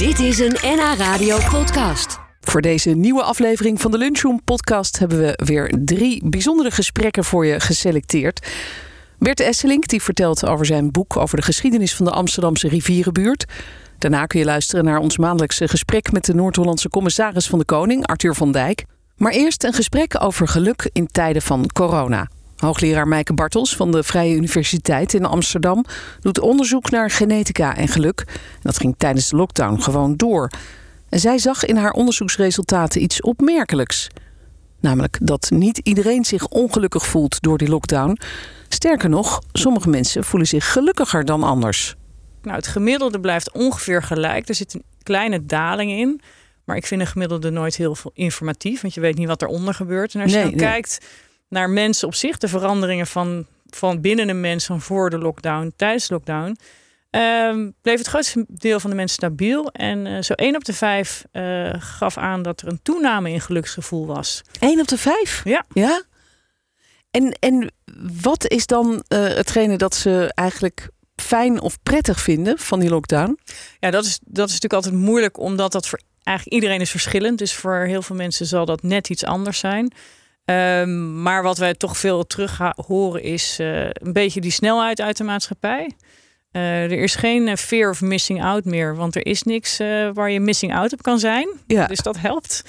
Dit is een NH Radio podcast. Voor deze nieuwe aflevering van de Lunchroom podcast hebben we weer drie bijzondere gesprekken voor je geselecteerd. Bert Esselink die vertelt over zijn boek over de geschiedenis van de Amsterdamse rivierenbuurt. Daarna kun je luisteren naar ons maandelijkse gesprek met de Noord-Hollandse commissaris van de Koning, Arthur van Dijk. Maar eerst een gesprek over geluk in tijden van corona. Hoogleraar Meike Bartels van de Vrije Universiteit in Amsterdam doet onderzoek naar genetica en geluk. Dat ging tijdens de lockdown gewoon door. En zij zag in haar onderzoeksresultaten iets opmerkelijks. Namelijk dat niet iedereen zich ongelukkig voelt door die lockdown. Sterker nog, sommige mensen voelen zich gelukkiger dan anders. Nou, het gemiddelde blijft ongeveer gelijk. Er zit een kleine daling in. Maar ik vind een gemiddelde nooit heel veel informatief. Want je weet niet wat eronder gebeurt. En als je Nee, dan nee. kijkt naar mensen op zich, de veranderingen van, van binnen een mens van voor de lockdown, tijdens de lockdown. ehm, bleef het grootste deel van de mensen stabiel. En eh, zo 1 op de 5 eh, gaf aan dat er een toename in geluksgevoel was. 1 op de vijf? Ja. Ja? En, en wat is dan eh, hetgene dat ze eigenlijk fijn of prettig vinden van die lockdown? Ja, dat is, dat is natuurlijk altijd moeilijk, omdat dat voor eigenlijk iedereen is verschillend. Dus voor heel veel mensen zal dat net iets anders zijn. Ehm, maar wat wij toch veel terug horen is eh, een beetje die snelheid uit de maatschappij. Eh, er is geen eh, fear of missing out meer, want er is niks waar je missing out op kan zijn. Ja, Dus dat helpt.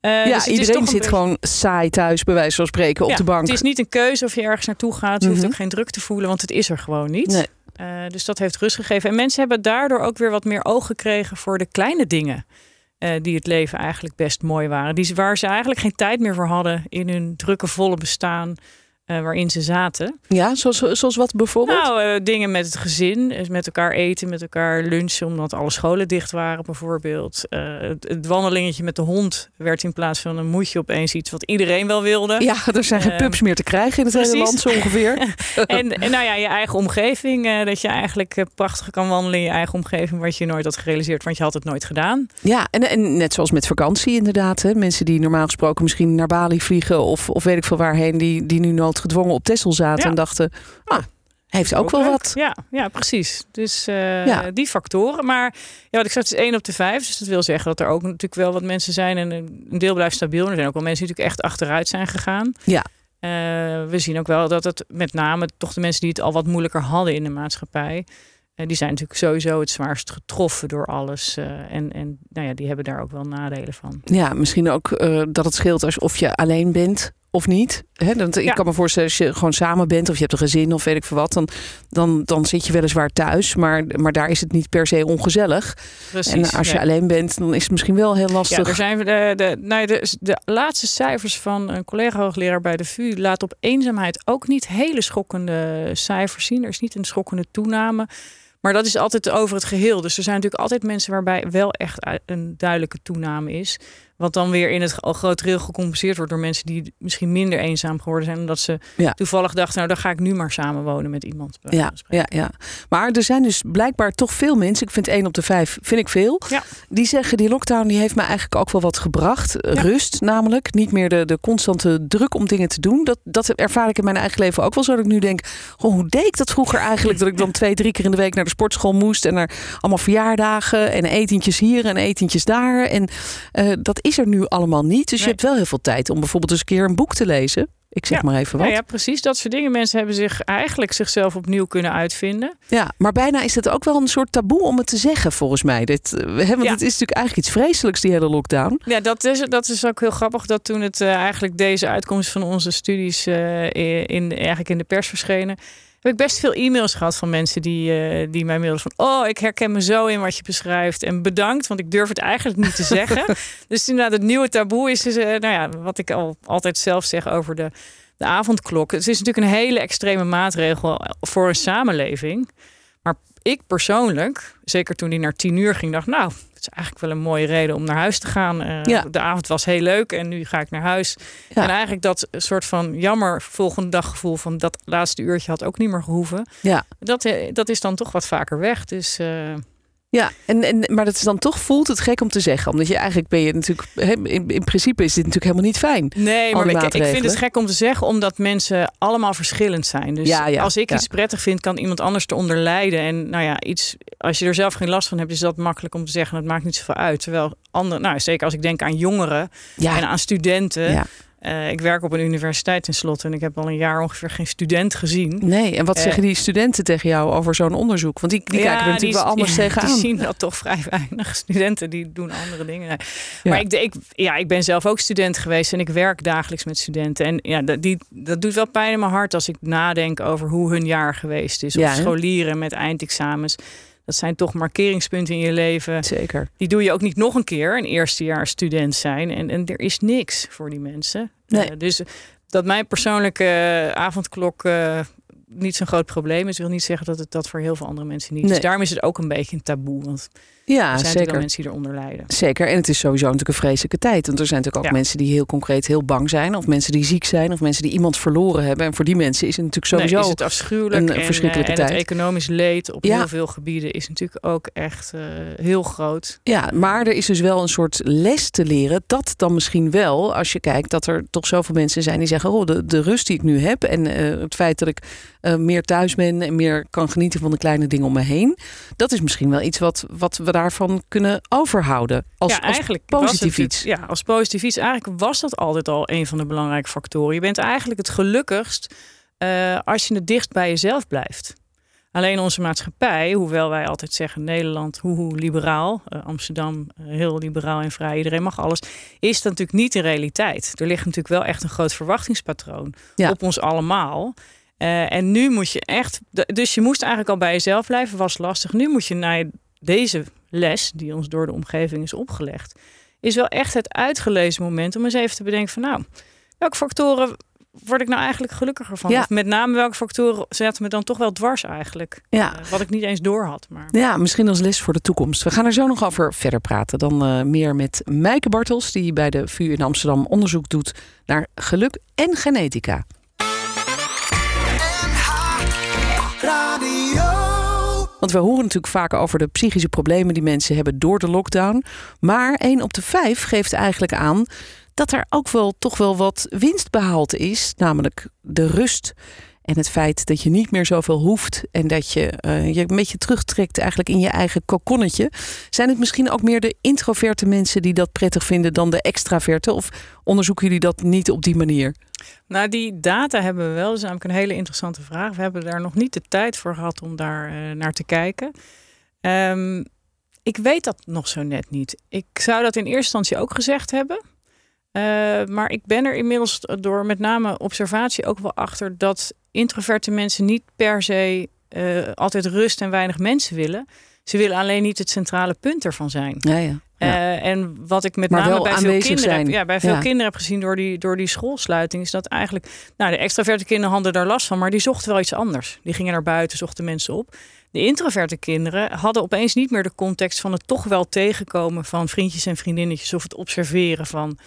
Ja dus iedereen zit beetje- gewoon saai thuis, bij wijze van spreken, op de bank. Het is niet een keuze of je ergens naartoe gaat. Je hoeft Mhm. ook geen druk te voelen, want het is er gewoon niet. Nee. Dus dat heeft rust gegeven. En mensen hebben daardoor ook weer wat meer oog gekregen voor de kleine dingen. Eh, die het leven eigenlijk best mooi waren. Die, waar ze eigenlijk geen tijd meer voor hadden in hun drukke, volle bestaan. Eh, waarin ze zaten. Ja, zoals, zoals wat bijvoorbeeld? Nou, eh, dingen met het gezin, eh, met elkaar eten, met elkaar lunchen, omdat alle scholen dicht waren, bijvoorbeeld. Het, wandelingetje met de hond werd in plaats van een moedje opeens iets wat iedereen wel wilde. ja, er zijn geen pubs meer te krijgen in het hele land zo ongeveer. En, en nou ja, je eigen omgeving. dat je eigenlijk prachtig kan wandelen in je eigen omgeving. Wat je nooit had gerealiseerd, want je had het nooit gedaan. Ja, en, en net zoals met vakantie inderdaad. Hè. Mensen die normaal gesproken misschien naar Bali vliegen... of, of weet ik veel waarheen, die, die nu noodgedwongen op Texel zaten... Ja. en dachten, ah, heeft ook, wel leuk. wat. Ja, ja precies. Dus eh, Ja. die factoren. Maar ja, wat ik het is één op de vijf. Dus dat wil zeggen dat er ook natuurlijk wel wat mensen zijn. En een deel blijft stabiel. En er zijn ook wel mensen die natuurlijk echt achteruit zijn gegaan. Ja. Eh, we zien ook wel dat het met name toch de mensen die het al wat moeilijker hadden in de maatschappij. eh, die zijn natuurlijk sowieso het zwaarst getroffen door alles. en en nou ja, die hebben daar ook wel nadelen van. Ja, misschien ook dat het scheelt als of je alleen bent of niet. Hè, dat, Ik Ja. kan me voorstellen als je gewoon samen bent... of je hebt een gezin of weet ik veel wat... dan, dan, dan zit je weliswaar thuis, maar, maar daar is het niet per se ongezellig. Precies. en als je ja. alleen bent, dan is het misschien wel heel Ja, lastig. er zijn de, de, nou, de, de laatste cijfers van een collega-hoogleraar bij de VU laat op eenzaamheid ook niet hele schokkende cijfers zien. Er is niet een schokkende toename. Maar dat is altijd over het geheel. Dus er zijn natuurlijk altijd mensen waarbij wel echt een duidelijke toename is. Wat dan weer in het groot geheel gecompenseerd wordt door mensen die misschien minder eenzaam geworden zijn. Omdat ze Ja. toevallig dachten, nou dan ga ik nu maar samenwonen met iemand. Ja, ja, ja. Maar er zijn dus blijkbaar toch veel mensen, ik vind 1 op de 5 vind ik veel, Ja. die zeggen die lockdown die heeft me eigenlijk ook wel wat gebracht. Rust namelijk, niet meer de, de constante druk om dingen te doen. Dat, dat ervaar ik in mijn eigen leven ook wel zo dat ik nu denk, goh, hoe deed ik dat vroeger eigenlijk? Dat ik dan twee, drie keer in de week naar de sportschool moest en naar allemaal verjaardagen en etentjes hier en etentjes daar. En eh, dat is er nu allemaal niet. Dus je hebt wel heel veel tijd om bijvoorbeeld eens een keer een boek te lezen. Ik zeg Ja. maar even wat. Ja, ja, precies. Dat soort dingen. Mensen hebben zich eigenlijk zichzelf opnieuw kunnen uitvinden. Ja, maar bijna is het ook wel een soort taboe om het te zeggen, volgens mij. Dit, eh, hè, want Ja. het is natuurlijk eigenlijk iets vreselijks, die hele lockdown. Ja, dat is, dat is ook heel grappig dat toen het eh, eigenlijk deze uitkomst van onze studies eh, in, eigenlijk in de pers verschenen, heb ik best veel e-mails gehad van mensen die, eh, die mij mailden van oh, ik herken me zo in wat je beschrijft en bedankt, want ik durf het eigenlijk niet te zeggen. dus inderdaad, het nieuwe taboe is, dus, eh, nou ja, wat ik al altijd zelf zeg over de, de avondklok. Het is natuurlijk een hele extreme maatregel voor een samenleving. Ik persoonlijk, zeker toen die naar tien uur ging, dacht nou, het is eigenlijk wel een mooie reden om naar huis te gaan. Eh, Ja. De avond was heel leuk en nu ga ik naar huis. Ja. En eigenlijk dat soort van jammer volgende dag gevoel van dat laatste uurtje had ook niet meer gehoeven. Ja. Dat, eh, dat is dan toch wat vaker weg. Dus eh, Ja, en, en, maar dat is dan toch voelt het gek om te zeggen. Omdat je eigenlijk ben je natuurlijk. In, in principe is dit natuurlijk helemaal niet fijn. Nee, maar ik, ik, vind het gek om te zeggen, omdat mensen allemaal verschillend zijn. Dus ja, ja, als ik iets prettig vind, kan iemand anders eronder lijden. En nou ja, iets, als je er zelf geen last van hebt, is dat makkelijk om te zeggen. Dat maakt niet zoveel uit. Terwijl andere, nou zeker als ik denk aan jongeren en aan studenten. Uh, ik werk op een universiteit tenslotte en ik heb al een jaar ongeveer geen student gezien. Nee, en wat uh, zeggen die studenten tegen jou over zo'n onderzoek? Want die, die kijken er natuurlijk wel anders tegenaan. Die zien dat toch vrij weinig. Studenten die doen andere dingen. Ja. Maar ik, ik, ja, ik ben zelf ook student geweest en ik werk dagelijks met studenten. En ja, dat, die, dat doet wel pijn in mijn hart als ik nadenk over hoe hun jaar geweest is. Of scholieren met eindexamens. Dat zijn toch markeringspunten in je leven. Zeker. Die doe je ook niet nog een keer, een eerstejaars student zijn. En, en er is niks voor die mensen. Nee. Uh, dus dat mijn persoonlijke avondklok uh, niet zo'n groot probleem is, wil niet zeggen dat het dat voor heel veel andere mensen niet is. Dus daarom is het ook een beetje een taboe. Want ja, er zijn zeker. mensen die eronder lijden. Zeker. En het is sowieso natuurlijk een vreselijke tijd. Want er zijn natuurlijk ook ja. mensen die heel concreet heel bang zijn. Of mensen die ziek zijn. Of mensen die iemand verloren hebben. En voor die mensen is het natuurlijk sowieso nee, is het afschuwelijk. een en, verschrikkelijke en tijd. het economisch leed op ja. heel veel gebieden is natuurlijk ook echt uh, heel groot. Ja, maar er is dus wel een soort les te leren. Dat dan misschien wel, als je kijkt dat er toch zoveel mensen zijn die zeggen... oh, de, de rust die ik nu heb en uh, het feit dat ik uh, meer thuis ben... en meer kan genieten van de kleine dingen om me heen. Dat is misschien wel iets wat, wat we daarvan kunnen overhouden. Als, ja, eigenlijk als positief het, iets. Ja, als positief iets. Eigenlijk was dat altijd al een van de belangrijke factoren. Je bent eigenlijk het gelukkigst uh, als je het dichtst bij jezelf blijft. Alleen onze maatschappij, hoewel wij altijd zeggen Nederland, hoe, hoe liberaal, uh, Amsterdam uh, heel liberaal en vrij, iedereen mag alles, is dat natuurlijk niet de realiteit. Er ligt natuurlijk wel echt een groot verwachtingspatroon ja. op ons allemaal. Uh, en nu moet je echt, dus je moest eigenlijk al bij jezelf blijven, was lastig. Nu moet je naar deze les die ons door de omgeving is opgelegd, is wel echt het uitgelezen moment om eens even te bedenken van nou, welke factoren word ik nou eigenlijk gelukkiger van? Ja. Of met name welke factoren zetten me dan toch wel dwars eigenlijk? Ja. Uh, wat ik niet eens door had. Maar... Ja, misschien als les voor de toekomst. We gaan er zo nog over verder praten. Dan uh, meer met Mijke Bartels, die bij de VU in Amsterdam onderzoek doet naar geluk en genetica. Want we horen natuurlijk vaak over de psychische problemen die mensen hebben door de lockdown. Maar 1 op de 5 geeft eigenlijk aan dat er ook wel toch wel wat winst behaald is. Namelijk de rust en het feit dat je niet meer zoveel hoeft en dat je uh, je een beetje terugtrekt eigenlijk in je eigen kokonnetje. Zijn het misschien ook meer de introverte mensen die dat prettig vinden dan de extraverte? Of onderzoeken jullie dat niet op die manier? Nou, die data hebben we wel. Dat is namelijk een hele interessante vraag. We hebben daar nog niet de tijd voor gehad om daar uh, naar te kijken. Um, ik weet dat nog zo net niet. Ik zou dat in eerste instantie ook gezegd hebben. Uh, maar ik ben er inmiddels door met name observatie ook wel achter dat introverte mensen niet per se uh, altijd rust en weinig mensen willen. Ze willen alleen niet het centrale punt ervan zijn. Ja, ja. Ja. Uh, en wat ik met maar name bij veel, kinderen heb, ja, bij veel Ja. kinderen heb gezien door die, door die schoolsluiting, is dat eigenlijk. Nou, de extraverte kinderen hadden daar last van, maar die zochten wel iets anders. Die gingen naar buiten, zochten mensen op. De introverte kinderen hadden opeens niet meer de context van het toch wel tegenkomen van vriendjes en vriendinnetjes of het observeren van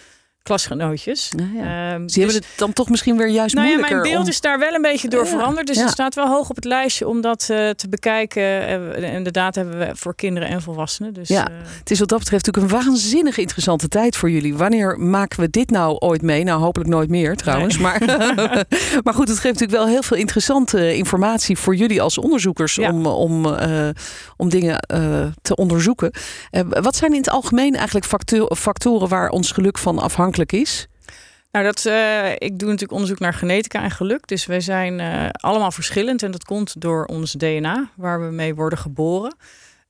klasgenootjes. Ja. Ehm, Ze hebben het dan toch misschien weer juist nou ja, moeilijker. mijn beeld om- is daar wel een beetje door Ja, veranderd. Dus het staat wel hoog op het lijstje om dat eh, te bekijken. Eh, en de data hebben we voor kinderen en volwassenen. Dus, Ja. eh, Het is wat dat betreft natuurlijk een waanzinnig interessante tijd voor jullie. Wanneer maken we dit nou ooit mee? Nou, hopelijk nooit meer trouwens. Maar, maar goed, het geeft natuurlijk wel heel veel interessante informatie voor jullie als onderzoekers om, om, eh, om dingen eh, te onderzoeken. Eh, wat zijn in het algemeen eigenlijk facto- factoren waar ons geluk van afhankelijk is? Nou, dat, eh, ik doe natuurlijk onderzoek naar genetica en geluk. Dus wij zijn eh, allemaal verschillend en dat komt door ons DNA, waar we mee worden geboren.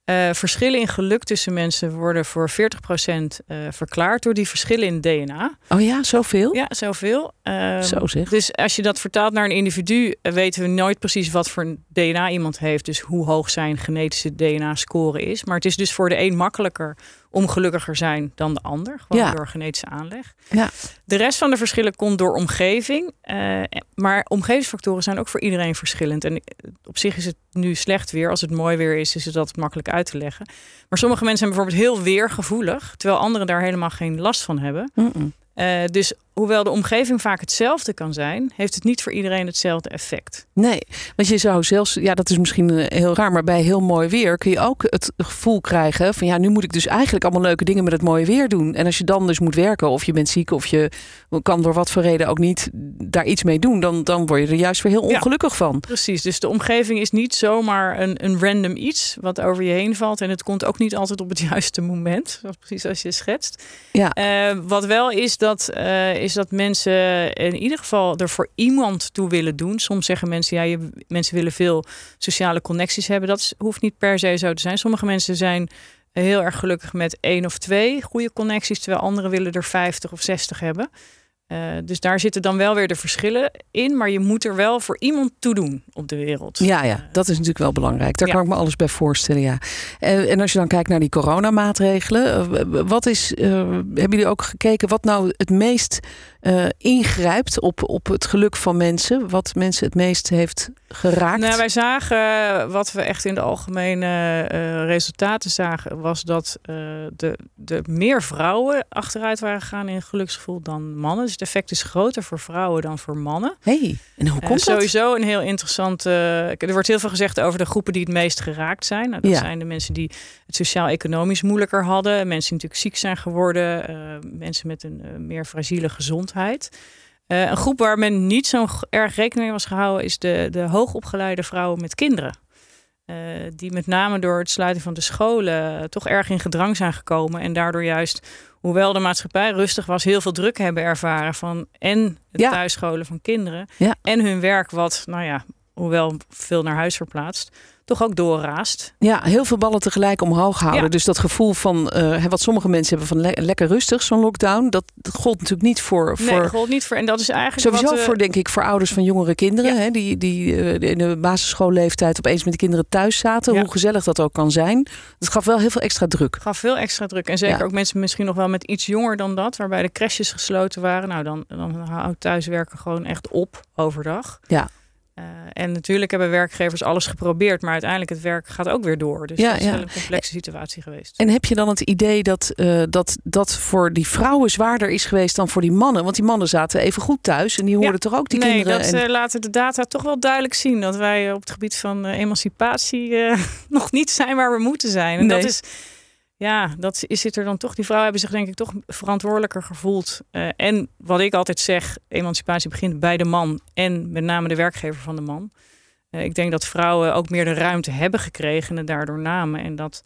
Eh, verschillen in geluk tussen mensen worden voor 40% eh, verklaard door die verschillen in DNA. Oh ja, zoveel? Ja, zoveel. Ehm, Zo zeg. Dus als je dat vertaalt naar een individu, weten we nooit precies wat voor een DNA iemand heeft. Dus hoe hoog zijn genetische DNA-score is. Maar het is dus voor de een makkelijker om gelukkiger zijn dan de ander. Gewoon Ja. door genetische aanleg. Ja. De rest van de verschillen komt door omgeving. eh, maar omgevingsfactoren zijn ook voor iedereen verschillend. En op zich is het nu slecht weer. Als het mooi weer is, is het dat makkelijk uit te leggen. Maar sommige mensen zijn bijvoorbeeld heel weergevoelig. Terwijl anderen daar helemaal geen last van hebben. Mm-mm. Eh, dus hoewel de omgeving vaak hetzelfde kan zijn, heeft het niet voor iedereen hetzelfde effect. Nee, want je zou zelfs, ja, dat is misschien eh, heel raar, maar bij heel mooi weer kun je ook het gevoel krijgen van ja, nu moet ik dus eigenlijk allemaal leuke dingen met het mooie weer doen. En als je dan dus moet werken, of je bent ziek, of je kan door wat voor reden ook niet daar iets mee doen, dan, dan word je er juist weer heel ongelukkig van. Precies, dus de omgeving is niet zomaar een, een random iets wat over je heen valt. En het komt ook niet altijd op het juiste moment, zoals precies als je schetst. Ja. Uh, wat wel is dat, uh, is dat mensen in ieder geval er voor iemand toe willen doen. Soms zeggen mensen, ja, mensen willen veel sociale connecties hebben. Dat hoeft niet per se zo te zijn. Sommige mensen zijn heel erg gelukkig met één of twee goede connecties, terwijl anderen willen er 50 of 60 hebben. Uh, dus daar zitten dan wel weer de verschillen in. Maar je moet er wel voor iemand toe doen op de wereld. Ja, ja dat is natuurlijk wel belangrijk. Daar ja. kan ik me alles bij voorstellen. Ja. En, en, als je dan kijkt naar die coronamaatregelen. Wat is, uh, hebben jullie ook gekeken wat nou het meest uh, ingrijpt op, op het geluk van mensen? Wat mensen het meest heeft geraakt? Nou, wij zagen, wat we echt in de algemene uh, resultaten zagen, was dat uh, de, de meer vrouwen achteruit waren gegaan in geluksgevoel dan mannen. Dus het effect is groter voor vrouwen dan voor mannen. hey, en hoe komt dat? Sowieso een heel interessant. er wordt heel veel gezegd over de groepen die het meest geraakt zijn. Nou, dat ja. zijn de mensen die het sociaal-economisch moeilijker hadden. Mensen die natuurlijk ziek zijn geworden. mensen met een meer fragiele gezondheid. Uh, een groep waar men niet zo erg rekening mee was gehouden, is de, de hoogopgeleide vrouwen met kinderen. Uh, die met name door het sluiten van de scholen toch erg in gedrang zijn gekomen. En daardoor juist, hoewel de maatschappij rustig was, heel veel druk hebben ervaren van en het ja. thuisscholen van kinderen. Ja. En hun werk, wat, nou ja, hoewel veel naar huis verplaatst, toch ook doorraast. Ja, heel veel ballen tegelijk omhoog houden. Ja. Dus dat gevoel van uh, wat sommige mensen hebben van le lekker rustig, zo'n lockdown, dat, dat gold natuurlijk niet voor. Nee, voor gold niet voor. En dat is eigenlijk. Sowieso wat, uh, voor, denk ik, voor ouders van jongere kinderen. Ja. Hè, die, die uh, in de basisschoolleeftijd opeens met de kinderen thuis zaten. Ja. Hoe gezellig dat ook kan zijn. Dat gaf wel heel veel extra druk. Gaf veel extra druk. En zeker ook mensen misschien nog wel met iets jonger dan dat, waarbij de crèches gesloten waren. Nou, dan, dan houdt thuiswerken gewoon echt op overdag. Ja. Uh, en natuurlijk hebben werkgevers alles geprobeerd, maar uiteindelijk het werk gaat ook weer door. Dus ja, dat is ja. wel een complexe situatie geweest. En heb je dan het idee dat, uh, dat dat voor die vrouwen zwaarder is geweest dan voor die mannen? Want die mannen zaten even goed thuis en die hoorden ja. toch ook die nee, kinderen. dat en... uh, laten de data toch wel duidelijk zien dat wij op het gebied van emancipatie nog niet zijn waar we moeten zijn. En nee. dat is ja, dat is, zit er dan toch. Die vrouwen hebben zich denk ik toch verantwoordelijker gevoeld. Uh, en wat ik altijd zeg, emancipatie begint bij de man en met name de werkgever van de man. Uh, ik denk dat vrouwen ook meer de ruimte hebben gekregen en daardoor namen. En dat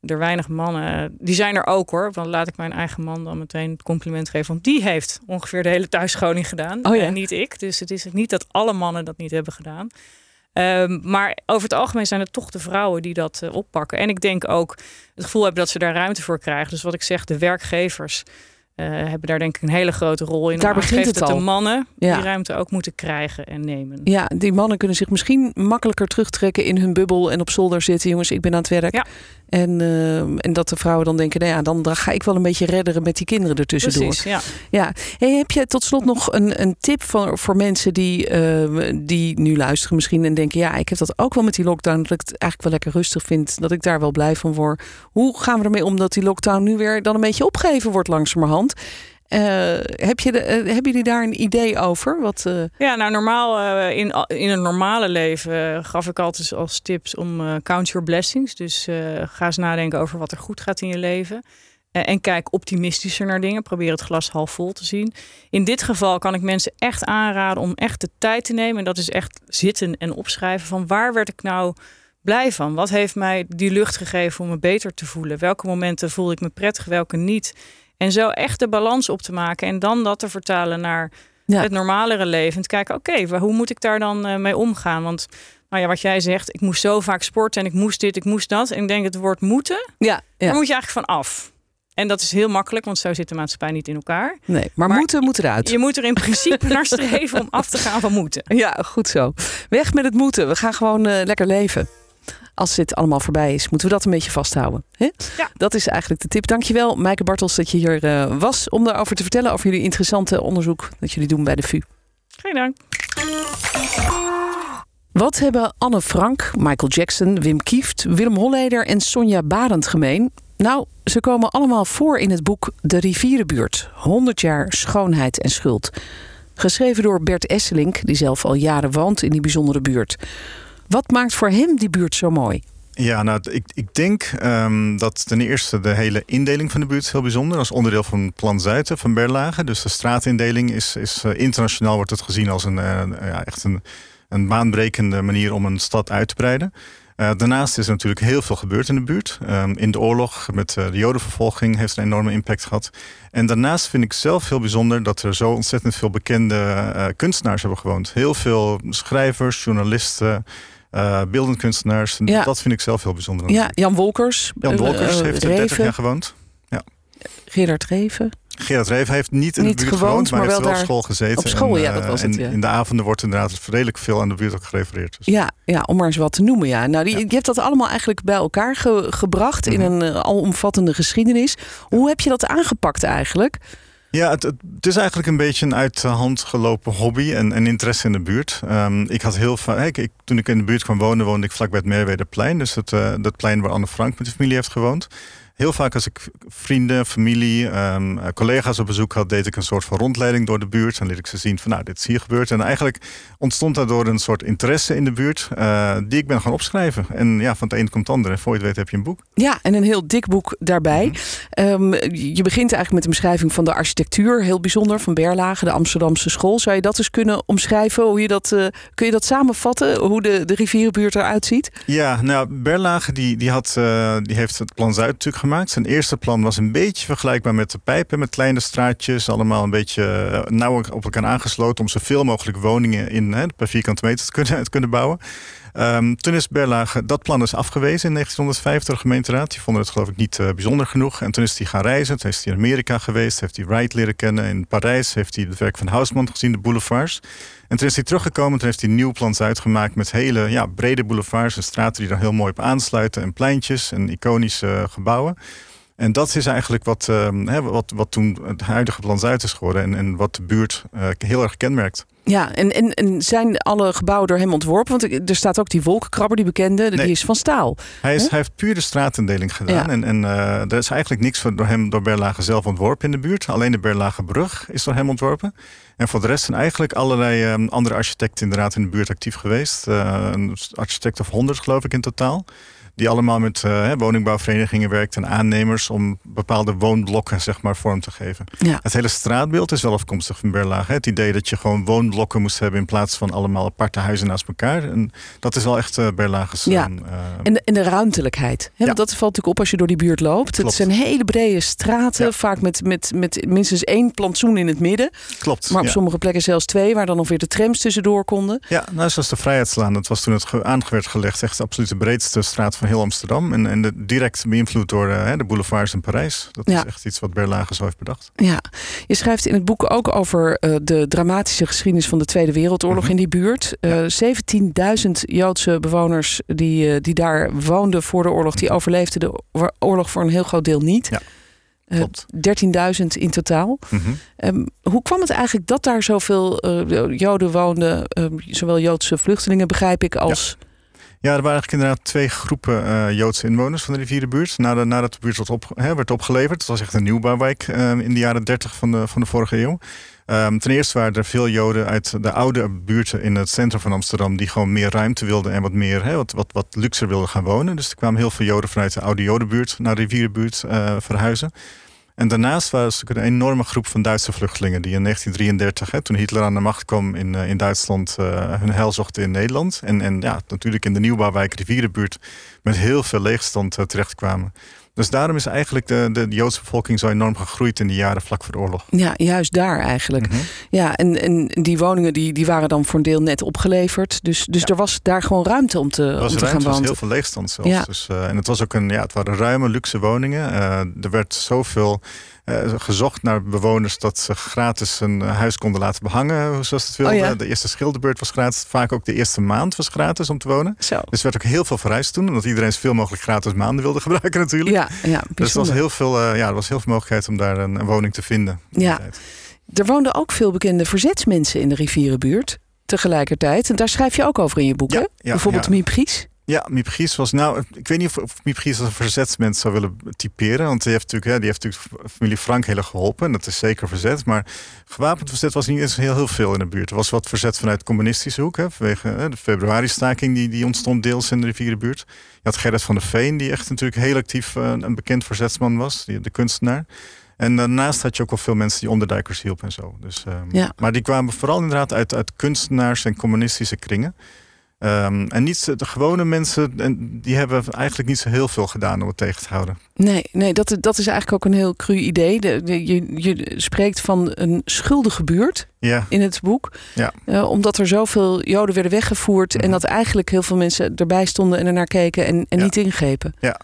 er weinig mannen, die zijn er ook hoor. Want laat ik mijn eigen man dan meteen het compliment geven. Want die heeft ongeveer de hele thuisscholing gedaan. Oh ja. En niet ik. Dus het is niet dat alle mannen dat niet hebben gedaan. Um, maar over het algemeen zijn het toch de vrouwen die dat uh, oppakken. En ik denk ook het gevoel hebben dat ze daar ruimte voor krijgen. Dus wat ik zeg, de werkgevers uh, hebben daar denk ik een hele grote rol in. Daar begint het dat al. de mannen ja. die ruimte ook moeten krijgen en nemen. Ja, die mannen kunnen zich misschien makkelijker terugtrekken in hun bubbel en op zolder zitten. Jongens, ik ben aan het werk. Ja. En, uh, en dat de vrouwen dan denken, nou ja, dan, ga ik wel een beetje redderen met die kinderen ertussendoor. Precies, ja. ja. Hey, heb je tot slot nog een, een tip voor, voor mensen die, uh, die nu luisteren misschien en denken, ja, ik heb dat ook wel met die lockdown, dat ik het eigenlijk wel lekker rustig vind, dat ik daar wel blij van word. Hoe gaan we ermee om dat die lockdown nu weer dan een beetje opgegeven wordt langzamerhand? Uh, heb je de, uh, hebben jullie daar een idee over? Wat, uh... Ja, nou normaal in, in een normale leven gaf ik altijd als tips om count your blessings. Dus ga eens nadenken over wat er goed gaat in je leven. en kijk optimistischer naar dingen. Probeer het glas half vol te zien. In dit geval kan ik mensen echt aanraden om echt de tijd te nemen. En dat is echt zitten en opschrijven van waar werd ik nou blij van? Wat heeft mij die lucht gegeven om me beter te voelen? Welke momenten voel ik me prettig, welke niet? En zo echt de balans op te maken en dan dat te vertalen naar ja. het normalere leven. En te kijken, oké, okay, hoe moet ik daar dan uh, mee omgaan? Want nou ja, wat jij zegt, ik moest zo vaak sporten en ik moest dit, ik moest dat. En ik denk het woord moeten, ja, ja. daar moet je eigenlijk van af. En dat is heel makkelijk, want zo zit de maatschappij niet in elkaar. Nee, maar, maar moeten moet eruit. Je moet er in principe naar streven om af te gaan van moeten. Ja, goed zo. Weg met het moeten. We gaan gewoon uh, lekker leven als dit allemaal voorbij is, moeten we dat een beetje vasthouden. Hè? Ja. Dat is eigenlijk de tip. Dankjewel, Maaike Bartels, dat je hier uh, was om daarover te vertellen. Over jullie interessante onderzoek dat jullie doen bij de VU. Geen dank. Wat hebben Anne Frank, Michael Jackson, Wim Kieft, Willem Holleder en Sonja Barend gemeen? Nou, ze komen allemaal voor in het boek De Rivierenbuurt. 100 jaar schoonheid en schuld. Geschreven door Bert Esselink, die zelf al jaren woont in die bijzondere buurt. Wat maakt voor hem die buurt zo mooi? Ja, nou, ik, ik denk um, dat ten eerste de hele indeling van de buurt is heel bijzonder. Als onderdeel van Plan Zuiden van Berlage. Dus de straatindeling is, is uh, internationaal wordt het gezien als een, uh, ja, echt een, een baanbrekende manier om een stad uit te breiden. Uh, daarnaast is er natuurlijk heel veel gebeurd in de buurt. Um, in de oorlog met de jodenvervolging heeft een enorme impact gehad. En daarnaast vind ik zelf heel bijzonder dat er zo ontzettend veel bekende kunstenaars hebben gewoond. Heel veel schrijvers, journalisten, beeldend kunstenaars. Ja. Dat vind ik zelf heel bijzonder. Ja, Jan Wolkers. Jan Wolkers heeft er 30 jaar gewoond. Ja. Gerard Reven. Gerard Reven heeft niet in Niet de buurt gewoond, gewoond, maar, maar heeft wel wel op school gezeten. op school, en, ja, dat eh, was het, en ja. in de avonden wordt inderdaad redelijk veel aan de buurt ook gerefereerd. Dus. Ja, ja, om maar eens wat te noemen. Ja. Nou, die, Je hebt dat allemaal eigenlijk bij elkaar ge- gebracht in Mhm. een uh, alomvattende geschiedenis. Hoe heb je dat aangepakt eigenlijk? Ja, het, is eigenlijk een beetje een uit de hand gelopen hobby en, en interesse in de buurt. Um, ik had heel vaak, ik, toen ik in de buurt kwam wonen, woonde ik vlakbij het Merwederplein. Dus het, uh, dat plein waar Anne Frank met de familie heeft gewoond. Heel vaak als ik vrienden, familie, um, collega's op bezoek had, deed ik een soort van rondleiding door de buurt. En liet ik ze zien van nou, dit is hier gebeurd. En eigenlijk ontstond daardoor een soort interesse in de buurt, uh, die ik ben gaan opschrijven. En ja, van het een komt het ander. En voor je het weet heb je een boek. Ja, en een heel dik boek daarbij. Mm -hmm. um, je begint eigenlijk met een beschrijving van de architectuur, heel bijzonder, van Berlage, de Amsterdamse school. Zou je dat eens kunnen omschrijven? Hoe je dat, uh, kun je dat samenvatten, hoe de, de rivierenbuurt eruit ziet? Ja, nou, Berlage die, die, had, uh, die heeft het plan Zuid natuurlijk Zijn eerste plan was een beetje vergelijkbaar met de pijpen, met kleine straatjes, allemaal een beetje uh, nauw op elkaar aangesloten om zoveel mogelijk woningen in hè, per vierkante meter te kunnen, te kunnen bouwen. Um, toen is Berlage, dat plan is afgewezen in 1950, de gemeenteraad. Die vonden het geloof ik niet uh, bijzonder genoeg. En toen is hij gaan reizen. Toen is hij in Amerika geweest. Heeft hij Wright leren kennen. In Parijs heeft hij het werk van Haussmann gezien, de boulevards. En toen is hij teruggekomen. Toen heeft hij nieuw plan uitgemaakt met hele ja, brede boulevards. En straten die er heel mooi op aansluiten. En pleintjes en iconische uh, gebouwen. En dat is eigenlijk wat, uh, hè, wat, wat toen het huidige plan Zuid is geworden. En, en wat de buurt uh, heel erg kenmerkt. Ja, en, en, en, zijn alle gebouwen door hem ontworpen? Want er staat ook die wolkenkrabber, die bekende, nee. die is van staal. Hij, is, hij heeft puur de straatindeling gedaan. Ja. En, en uh, er is eigenlijk niks door hem door Berlage zelf ontworpen in de buurt. Alleen de Berlagebrug is door hem ontworpen. En voor de rest zijn eigenlijk allerlei um, andere architecten inderdaad in de buurt actief geweest. Uh, een architect of honderd geloof ik in totaal die allemaal met uh, woningbouwverenigingen werkt en aannemers om bepaalde woonblokken zeg maar, vorm te geven. Ja. Het hele straatbeeld is wel afkomstig van Berlage. Het idee dat je gewoon woonblokken moest hebben in plaats van allemaal aparte huizen naast elkaar. En dat is wel echt uh, Berlage's. Ja. Uh, en, de, en de ruimtelijkheid. Hè? Ja. Dat valt natuurlijk op als je door die buurt loopt. Klopt. Het zijn hele brede straten, Ja. vaak met, met, met minstens één plantsoen in het midden. Klopt. Maar op sommige plekken zelfs twee, waar dan nog weer de trams tussendoor konden. Ja, nou, zoals de Vrijheidslaan. Dat was toen het ge- aan werd gelegd. Echt de breedste straat van heel Amsterdam. En, en de, direct beïnvloed door uh, de boulevards in Parijs. Dat Ja. is echt iets wat Berlage zo heeft bedacht. Ja, je schrijft in het boek ook over uh, de dramatische geschiedenis van de Tweede Wereldoorlog Mhm. in die buurt. Uh, 17.000 Joodse bewoners die, die daar woonden voor de oorlog, die overleefden de oor- oorlog voor een heel groot deel niet. Ja, Uh, klopt. 13.000 in totaal. Mhm. Um, hoe kwam het eigenlijk dat daar zoveel uh, Joden woonden, um, zowel Joodse vluchtelingen begrijp ik als. Ja, er waren eigenlijk inderdaad twee groepen uh, Joodse inwoners van de rivierenbuurt. Nadat, nadat de buurt werd, op, hè, werd opgeleverd. Het was echt een nieuwbouwwijk uh, in de jaren 30 van de, van de vorige eeuw. Um, ten eerste waren er veel Joden uit de oude buurten in het centrum van Amsterdam... die gewoon meer ruimte wilden en wat meer, hè, wat, wat, wat luxer wilden gaan wonen. Dus er kwamen heel veel Joden vanuit de oude Jodenbuurt naar de rivierenbuurt uh, verhuizen. En daarnaast was er een enorme groep van Duitse vluchtelingen... die in 1933, hè, toen Hitler aan de macht kwam in, uh, in Duitsland... Uh, hun heil zochten in Nederland. En, en ja, natuurlijk in de nieuwbouwwijk Rivierenbuurt... met heel veel leegstand uh, terechtkwamen. Dus daarom is eigenlijk de, de, de, Joodse bevolking zo enorm gegroeid in de jaren vlak voor de oorlog. Ja, juist daar eigenlijk. Mhm. Mm -hmm. Ja, en, en die woningen die, die waren dan voor een deel net opgeleverd. Dus, dus ja. er was daar gewoon ruimte om te, er was om te ruimte, gaan wonen. Er was heel veel leegstand zelfs. Ja. Dus, uh, en het, was ook een, ja, het waren ruime, luxe woningen. Uh, er werd zoveel gezocht naar bewoners dat ze gratis een huis konden laten behangen, zoals het wilden. Oh ja. De eerste schilderbeurt was gratis. Vaak ook de eerste maand was gratis om te wonen. Zo. Dus er werd ook heel veel verhuisd toen, omdat iedereen zoveel mogelijk gratis maanden wilde gebruiken natuurlijk. Ja, ja, dus er was heel veel, uh, ja, er was heel veel mogelijkheid om daar een, een woning te vinden. Ja. Er woonden ook veel bekende verzetsmensen in de rivierenbuurt tegelijkertijd. En daar schrijf je ook over in je boek, ja, hè? Ja, Bijvoorbeeld ja. Mie Pries. Ja, Miep Gies was nou, ik weet niet of, Miep Gies als een verzetsmens zou willen typeren. Want die heeft natuurlijk, ja, die heeft natuurlijk familie Frank heel erg geholpen. En dat is zeker verzet. Maar gewapend verzet was niet eens heel, heel veel in de buurt. Er was wat verzet vanuit communistische hoek. Hè, vanwege hè, de februari-staking die, die ontstond deels in de rivierenbuurt. Je had Gerrit van der Veen, die echt natuurlijk heel actief uh, een bekend verzetsman was. Die, de kunstenaar. En daarnaast had je ook wel veel mensen die onderduikers hielpen en zo. Dus, um, Ja. Maar die kwamen vooral inderdaad uit, uit kunstenaars en communistische kringen. Um, en niet de gewone mensen, en die hebben eigenlijk niet zo heel veel gedaan om het tegen te houden. Nee, nee dat, dat is eigenlijk ook een heel cru idee. De, de, je, je spreekt van een schuldige buurt ja. in het boek. Ja. Uh, omdat er zoveel Joden werden weggevoerd. Mm -hmm. En dat eigenlijk heel veel mensen erbij stonden en ernaar keken en, en ja. niet ingrepen. Ja.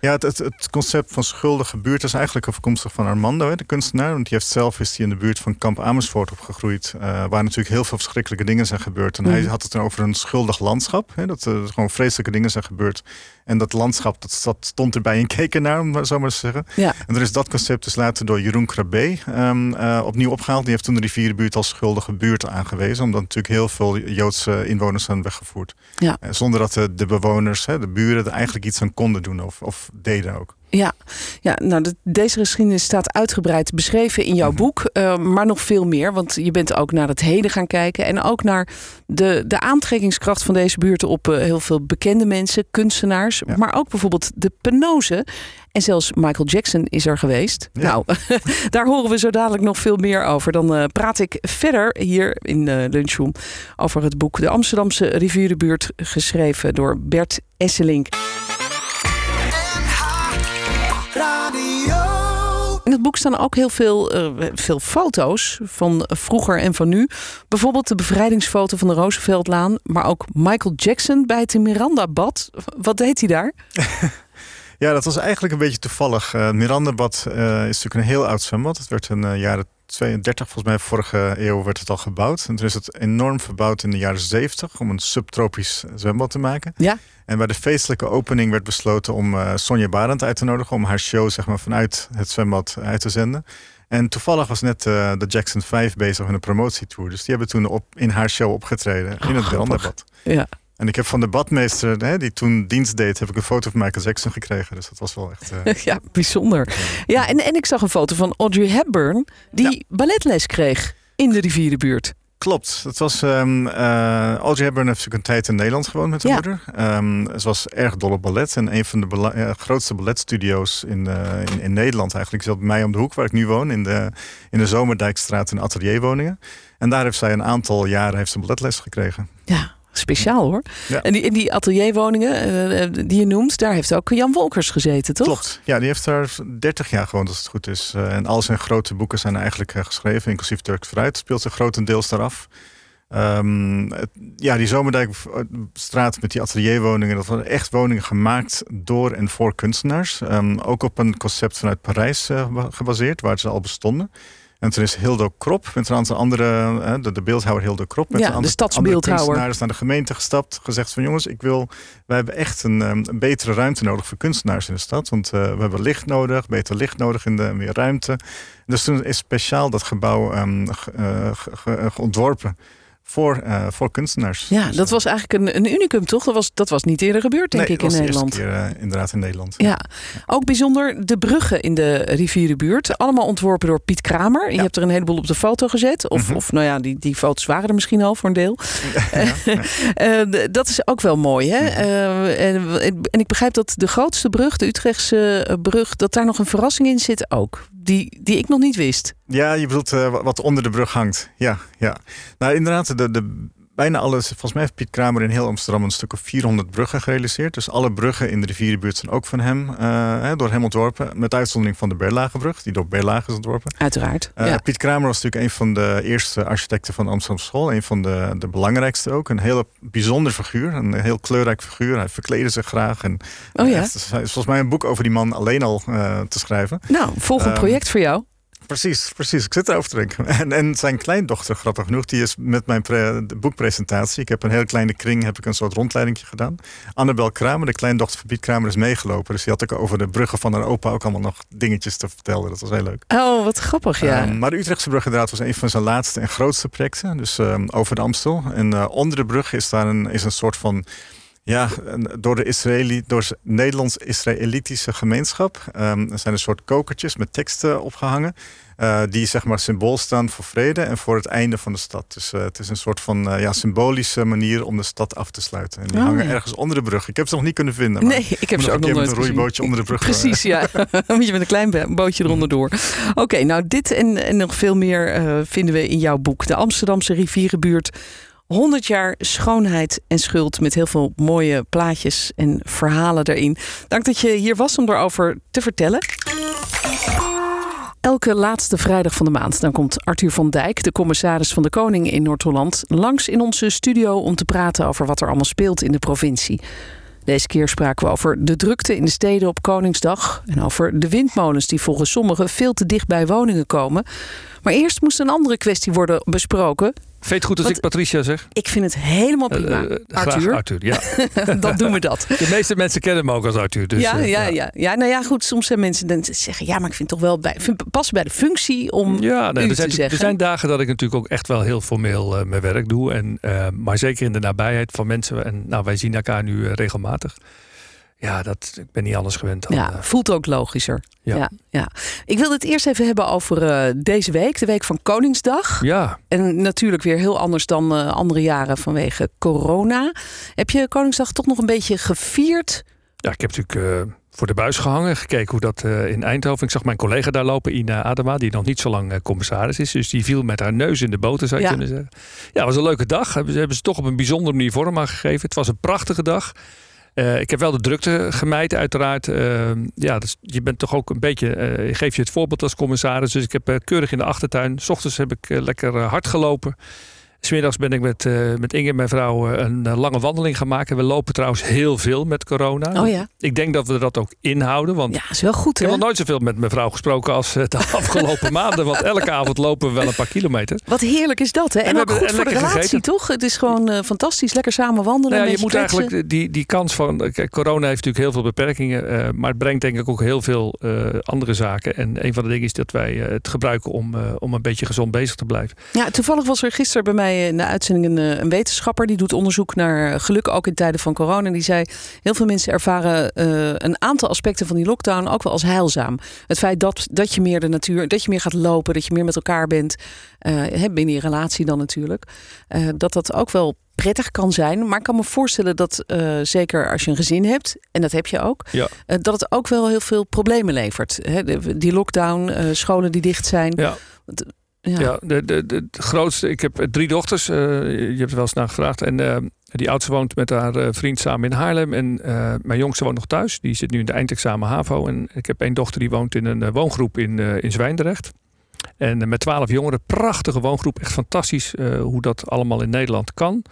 Ja. Het, het, het, concept van schuldige buurt is eigenlijk afkomstig van Armando, hè, de kunstenaar. Want die heeft zelf is die in de buurt van Kamp Amersfoort opgegroeid. Uh, waar natuurlijk heel veel verschrikkelijke dingen zijn gebeurd. En mm. hij had het dan over een schuldig landschap. Hè, dat er gewoon vreselijke dingen zijn gebeurd. En dat landschap, dat, dat stond erbij en keek ernaar, om zo maar te zeggen. Ja. En er is dat concept dus later door Jeroen Krabbe um, uh, opnieuw opgehaald. Die heeft toen de rivierenbuurt als schuldige buurt aangewezen. Omdat natuurlijk heel veel Joodse inwoners zijn weggevoerd. Ja. zonder dat de, de bewoners, hè, de buren, er eigenlijk iets aan konden doen of, of deden ook. Ja, ja nou, de, deze geschiedenis staat uitgebreid beschreven in jouw mm -hmm. boek. Uh, maar nog veel meer, want je bent ook naar het heden gaan kijken. En ook naar de, de aantrekkingskracht van deze buurten op uh, heel veel bekende mensen, kunstenaars. Ja. Maar ook bijvoorbeeld de penose. En zelfs Michael Jackson is er geweest. Ja. Nou, daar horen we zo dadelijk nog veel meer over. Dan uh, praat ik verder hier in uh, Lunchroom over het boek De Amsterdamse Rivierenbuurt, geschreven door Bert Esselink. In het boek staan ook heel veel, uh, veel foto's van vroeger en van nu. Bijvoorbeeld de bevrijdingsfoto van de Rooseveltlaan. Maar ook Michael Jackson bij het Miranda-bad. Wat deed hij daar? ja, dat was eigenlijk een beetje toevallig. Uh, Miranda-bad uh, is natuurlijk een heel oud zwembad. Het werd de jaren 32, volgens mij vorige eeuw, werd het al gebouwd. En toen is het enorm verbouwd in de jaren 70 om een subtropisch zwembad te maken. Ja. En bij de feestelijke opening werd besloten om uh, Sonja Barend uit te nodigen... om haar show zeg maar, vanuit het zwembad uit te zenden. En toevallig was net uh, de Jackson 5 bezig met een promotietour. Dus die hebben toen op, in haar show opgetreden Oh, in het Verandabad. Ja. En ik heb van de badmeester, hè, die toen dienst deed... heb ik een foto van Michael Jackson gekregen. Dus dat was wel echt... Uh... ja, bijzonder. Ja, en, en ik zag een foto van Audrey Hepburn... die ja. balletles kreeg in de rivierenbuurt. Klopt. Dat was, um, uh, Audrey Hepburn heeft natuurlijk een tijd in Nederland gewoond met haar Ja. moeder. Um, ze was erg dol op ballet. En een van de bela- uh, grootste balletstudio's in, uh, in, in Nederland eigenlijk... zat bij mij om de hoek, waar ik nu woon. In de, in de Zomerdijkstraat in atelierwoningen. En daar heeft zij een aantal jaren heeft ze balletles gekregen. Ja, speciaal hoor. Ja. En die, in die atelierwoningen uh, die je noemt... daar heeft ook Jan Wolkers gezeten, toch? Klopt. Ja, die heeft daar 30 jaar gewoond als het goed is. Uh, en al zijn grote boeken zijn eigenlijk uh, geschreven, inclusief Turks Fruit. Speelt zich grotendeels daaraf. Um, het, ja, die Zomerdijkstraat met die atelierwoningen... dat waren echt woningen gemaakt door en voor kunstenaars. Um, ook op een concept vanuit Parijs gebaseerd, waar ze al bestonden. En toen is Hildo Krop met een aantal andere, de, de beeldhouwer Hildo Krop... met ja, een de stadsbeeldhouwer. andere naar de gemeente gestapt. Gezegd van jongens, ik wil, wij hebben echt een, een betere ruimte nodig voor kunstenaars in de stad. Want uh, we hebben licht nodig, beter licht nodig in de meer ruimte. Dus toen is speciaal dat gebouw um, ge, uh, ge, ge, ontworpen voor, uh, voor kunstenaars. Ja, dus, dat was eigenlijk een, een unicum, toch? Dat was, dat was niet eerder gebeurd, denk nee, ik, in Nederland. Nee, keer uh, inderdaad in Nederland. Ja. ja. ook bijzonder de bruggen in de rivierenbuurt. Allemaal ontworpen door Piet Kramer. Je hebt er een heleboel op de foto gezet. Of, mm -hmm. of nou ja, die, die foto's waren er misschien al voor een deel. Ja, uh, dat is ook wel mooi, hè? En, en ik begrijp dat de grootste brug, de Utrechtse brug... dat daar nog een verrassing in zit ook. Die, die ik nog niet wist. Ja, je bedoelt uh, wat onder de brug hangt. Ja, ja. Nou, inderdaad, de, de, bijna alles. Volgens mij heeft Piet Kramer in heel Amsterdam een stuk of 400 bruggen gerealiseerd. Dus alle bruggen in de rivierenbuurt zijn ook van hem, uh, door hem ontworpen. Met uitzondering van de Berlagebrug, die door Berlage is ontworpen. Uiteraard. Uh, ja. Piet Kramer was natuurlijk een van de eerste architecten van de Amsterdamse school. Een van de, de belangrijkste ook. Een hele bijzonder figuur. Een heel kleurrijk figuur. Hij verkleedde zich graag. En, oh ja? Het is, volgens mij een boek over die man alleen al uh, te schrijven. Nou, volgend um, project voor jou. Precies, precies. Ik zit erover te denken. En, en zijn kleindochter, grappig genoeg, die is met mijn pre, boekpresentatie. Ik heb een hele kleine kring, heb ik een soort rondleiding gedaan. Annabel Kramer, de kleindochter van Piet Kramer, is meegelopen. Dus die had ook over de bruggen van haar opa ook allemaal nog dingetjes te vertellen. Dat was heel leuk. Oh, wat grappig, ja. Um, maar de Utrechtse brug inderdaad was een van zijn laatste en grootste projecten. Dus um, over de Amstel. En uh, onder de brug is daar een, is een soort van Ja, door de Israëli, door Nederlands-Israëlitische gemeenschap. Um, er zijn een soort kokertjes met teksten opgehangen. Uh, die zeg maar symbool staan voor vrede en voor het einde van de stad. Dus uh, het is een soort van uh, ja, symbolische manier om de stad af te sluiten. En die Oh, hangen ja. ergens onder de brug. Ik heb ze nog niet kunnen vinden. maar Nee, ik heb ze ook nog nooit met een roeibootje gezien. onder de brug. Precies, ja. Moet je met een klein bootje eronder door. Oké, nou dit en, en nog veel meer eh, vinden we in jouw boek. De Amsterdamse rivierenbuurt. 100 jaar schoonheid en schuld met heel veel mooie plaatjes en verhalen erin. Dank dat je hier was om erover te vertellen. Elke laatste vrijdag van de maand dan komt Arthur van Dijk, de commissaris van de Koning in Noord-Holland, langs in onze studio om te praten over wat er allemaal speelt in de provincie. Deze keer spraken we over de drukte in de steden op Koningsdag en over de windmolens die volgens sommigen veel te dicht bij woningen komen. Maar eerst moest een andere kwestie worden besproken. Vind je het goed als ik Patricia zeg? Ik vind het helemaal prima. Eh, eh, graag Arthur, Arthur, ja. dan doen we dat. De meeste mensen kennen me ook als Arthur. Dus, ja, eh, ja, ja, ja. Nou ja, goed. Soms zijn mensen dan zeggen: ja, maar ik vind toch wel bij, vind- passen bij de functie om Ja, nee, er, zijn, te zeggen. er zijn dagen dat ik natuurlijk ook echt wel heel formeel eh, mijn werk doe. En, eh, maar zeker in de nabijheid van mensen. En nou, wij zien elkaar nu eh, regelmatig. Ja, dat, ik ben niet anders gewend dan... Ja, eh, voelt ook logischer. Ja. Ja. Ja, Ik wil het eerst even hebben over eh, deze week, de week van Koningsdag. ja, En natuurlijk weer heel anders dan eh, andere jaren vanwege corona. Heb je Koningsdag toch nog een beetje gevierd? ja, ik heb natuurlijk voor de buis gehangen. Gekeken hoe dat in Eindhoven... Ik zag mijn collega daar lopen, Ina Adema. Die nog niet zo lang commissaris is. Dus die viel met haar neus in de boter, zou je Ja. kunnen zeggen. Ja, het was een leuke dag. Hebben ze, hebben ze toch op een bijzondere manier vorm aan gegeven. Het was een prachtige dag. Eh, ik heb wel de drukte gemijd, uiteraard. Eh, ja, dus je bent toch ook een beetje. eh, ik geef je het voorbeeld als commissaris. Dus ik heb eh, keurig in de achtertuin. S ochtends heb ik lekker hard gelopen. Smiddags ben ik met, eh, met Inge, mijn vrouw, eh, een eh, lange wandeling gemaakt. En we lopen trouwens heel veel met corona. Oh ja. Ik denk dat we dat ook inhouden. Want Ja, is wel goed ik heb nog nooit zoveel met mijn vrouw gesproken als de afgelopen maanden. Want elke avond lopen we wel een paar kilometer. Wat heerlijk is dat hè? En, we ook hebben- goed en voor de relatie gegeten. toch? Het is gewoon fantastisch. Lekker samen wandelen. Nou ja, je moet kletsen. eigenlijk die, die kans van. Kijk, corona heeft natuurlijk heel veel beperkingen. maar het brengt denk ik ook heel veel andere zaken. En een van de dingen is dat wij het gebruiken om, om een beetje gezond bezig te blijven. Ja, toevallig was er gisteren bij mij in de uitzending een, eh, een wetenschapper die doet onderzoek naar geluk ook in tijden van corona. Die zei: heel veel mensen ervaren eh, een aantal aspecten van die lockdown ook wel als heilzaam. Het feit dat, dat je meer de natuur, dat je meer gaat lopen, dat je meer met elkaar bent, hè, binnen je relatie dan natuurlijk, dat dat ook wel prettig kan zijn. Maar ik kan me voorstellen dat zeker als je een gezin hebt, en dat heb je ook, Ja. dat het ook wel heel veel problemen levert. Die lockdown, scholen die dicht zijn. Ja. Ja. De, de, de, grootste. Ik heb eh, drie dochters. eh, je hebt er wel eens naar gevraagd. En eh, die oudste woont met haar vriend samen in Haarlem. En mijn jongste woont nog thuis. Die zit nu in de eindexamen HAVO. En ik heb één dochter die woont in een woongroep in, in Zwijndrecht. En met twaalf jongeren. Prachtige woongroep. Echt fantastisch hoe dat allemaal in Nederland kan.